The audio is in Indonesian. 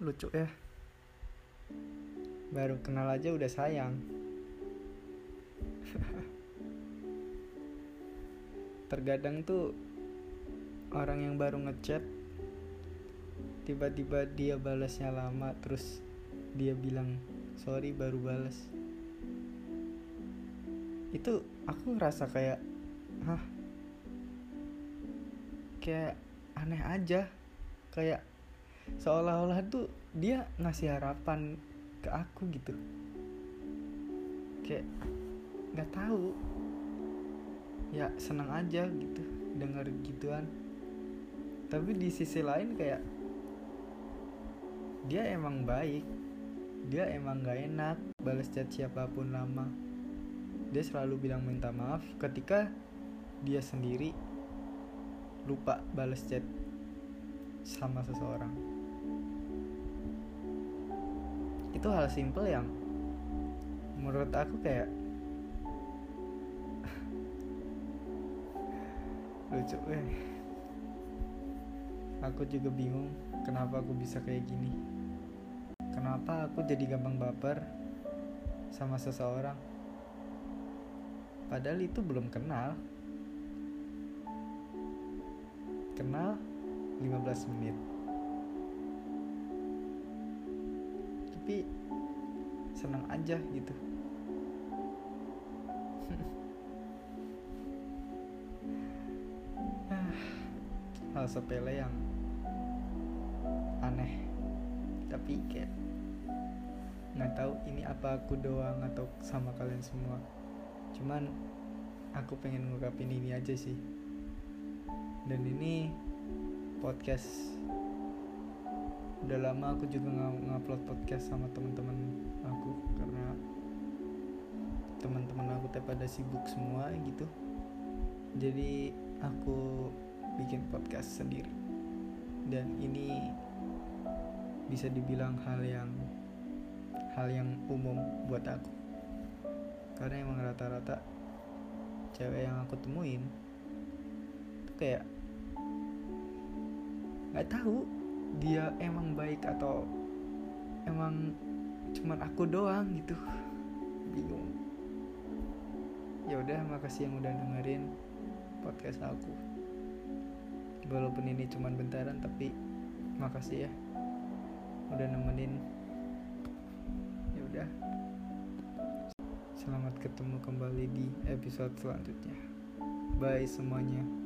lucu ya. Baru kenal aja udah sayang. Terkadang tuh orang yang baru ngechat tiba-tiba dia balasnya lama terus dia bilang sorry baru balas. Itu aku ngerasa kayak hah? Kayak aneh aja. Kayak seolah-olah tuh dia ngasih harapan ke aku gitu. Kayak nggak tahu. Ya senang aja gitu denger gituan. Tapi di sisi lain kayak dia emang baik. Dia emang gak enak balas chat siapa pun lama. Dia selalu bilang minta maaf ketika dia sendiri lupa balas chat sama seseorang itu hal simple yang menurut aku kayak lucu eh. Aku juga bingung kenapa aku bisa kayak gini. Kenapa aku jadi gampang baper sama seseorang? Padahal itu belum kenal. Kenal 15 menit tapi senang aja gitu. Hal sepele yang aneh. Tapi kayak nggak tahu ini apa aku doang atau sama kalian semua. Cuman aku pengen ngungkapin ini aja sih. Dan ini podcast udah lama aku juga ngupload podcast sama teman-teman aku karena teman-teman aku teh pada sibuk semua gitu. Jadi aku bikin podcast sendiri. Dan ini bisa dibilang hal yang hal yang umum buat aku. Karena emang rata-rata cewek yang aku temuin tuh kayak nggak tahu dia emang baik atau emang cuman aku doang gitu. Bingung. Ya udah makasih yang udah dengerin podcast aku. Walaupun ini cuman bentaran tapi makasih ya udah nemenin. Ya udah. Selamat ketemu kembali di episode selanjutnya. Bye semuanya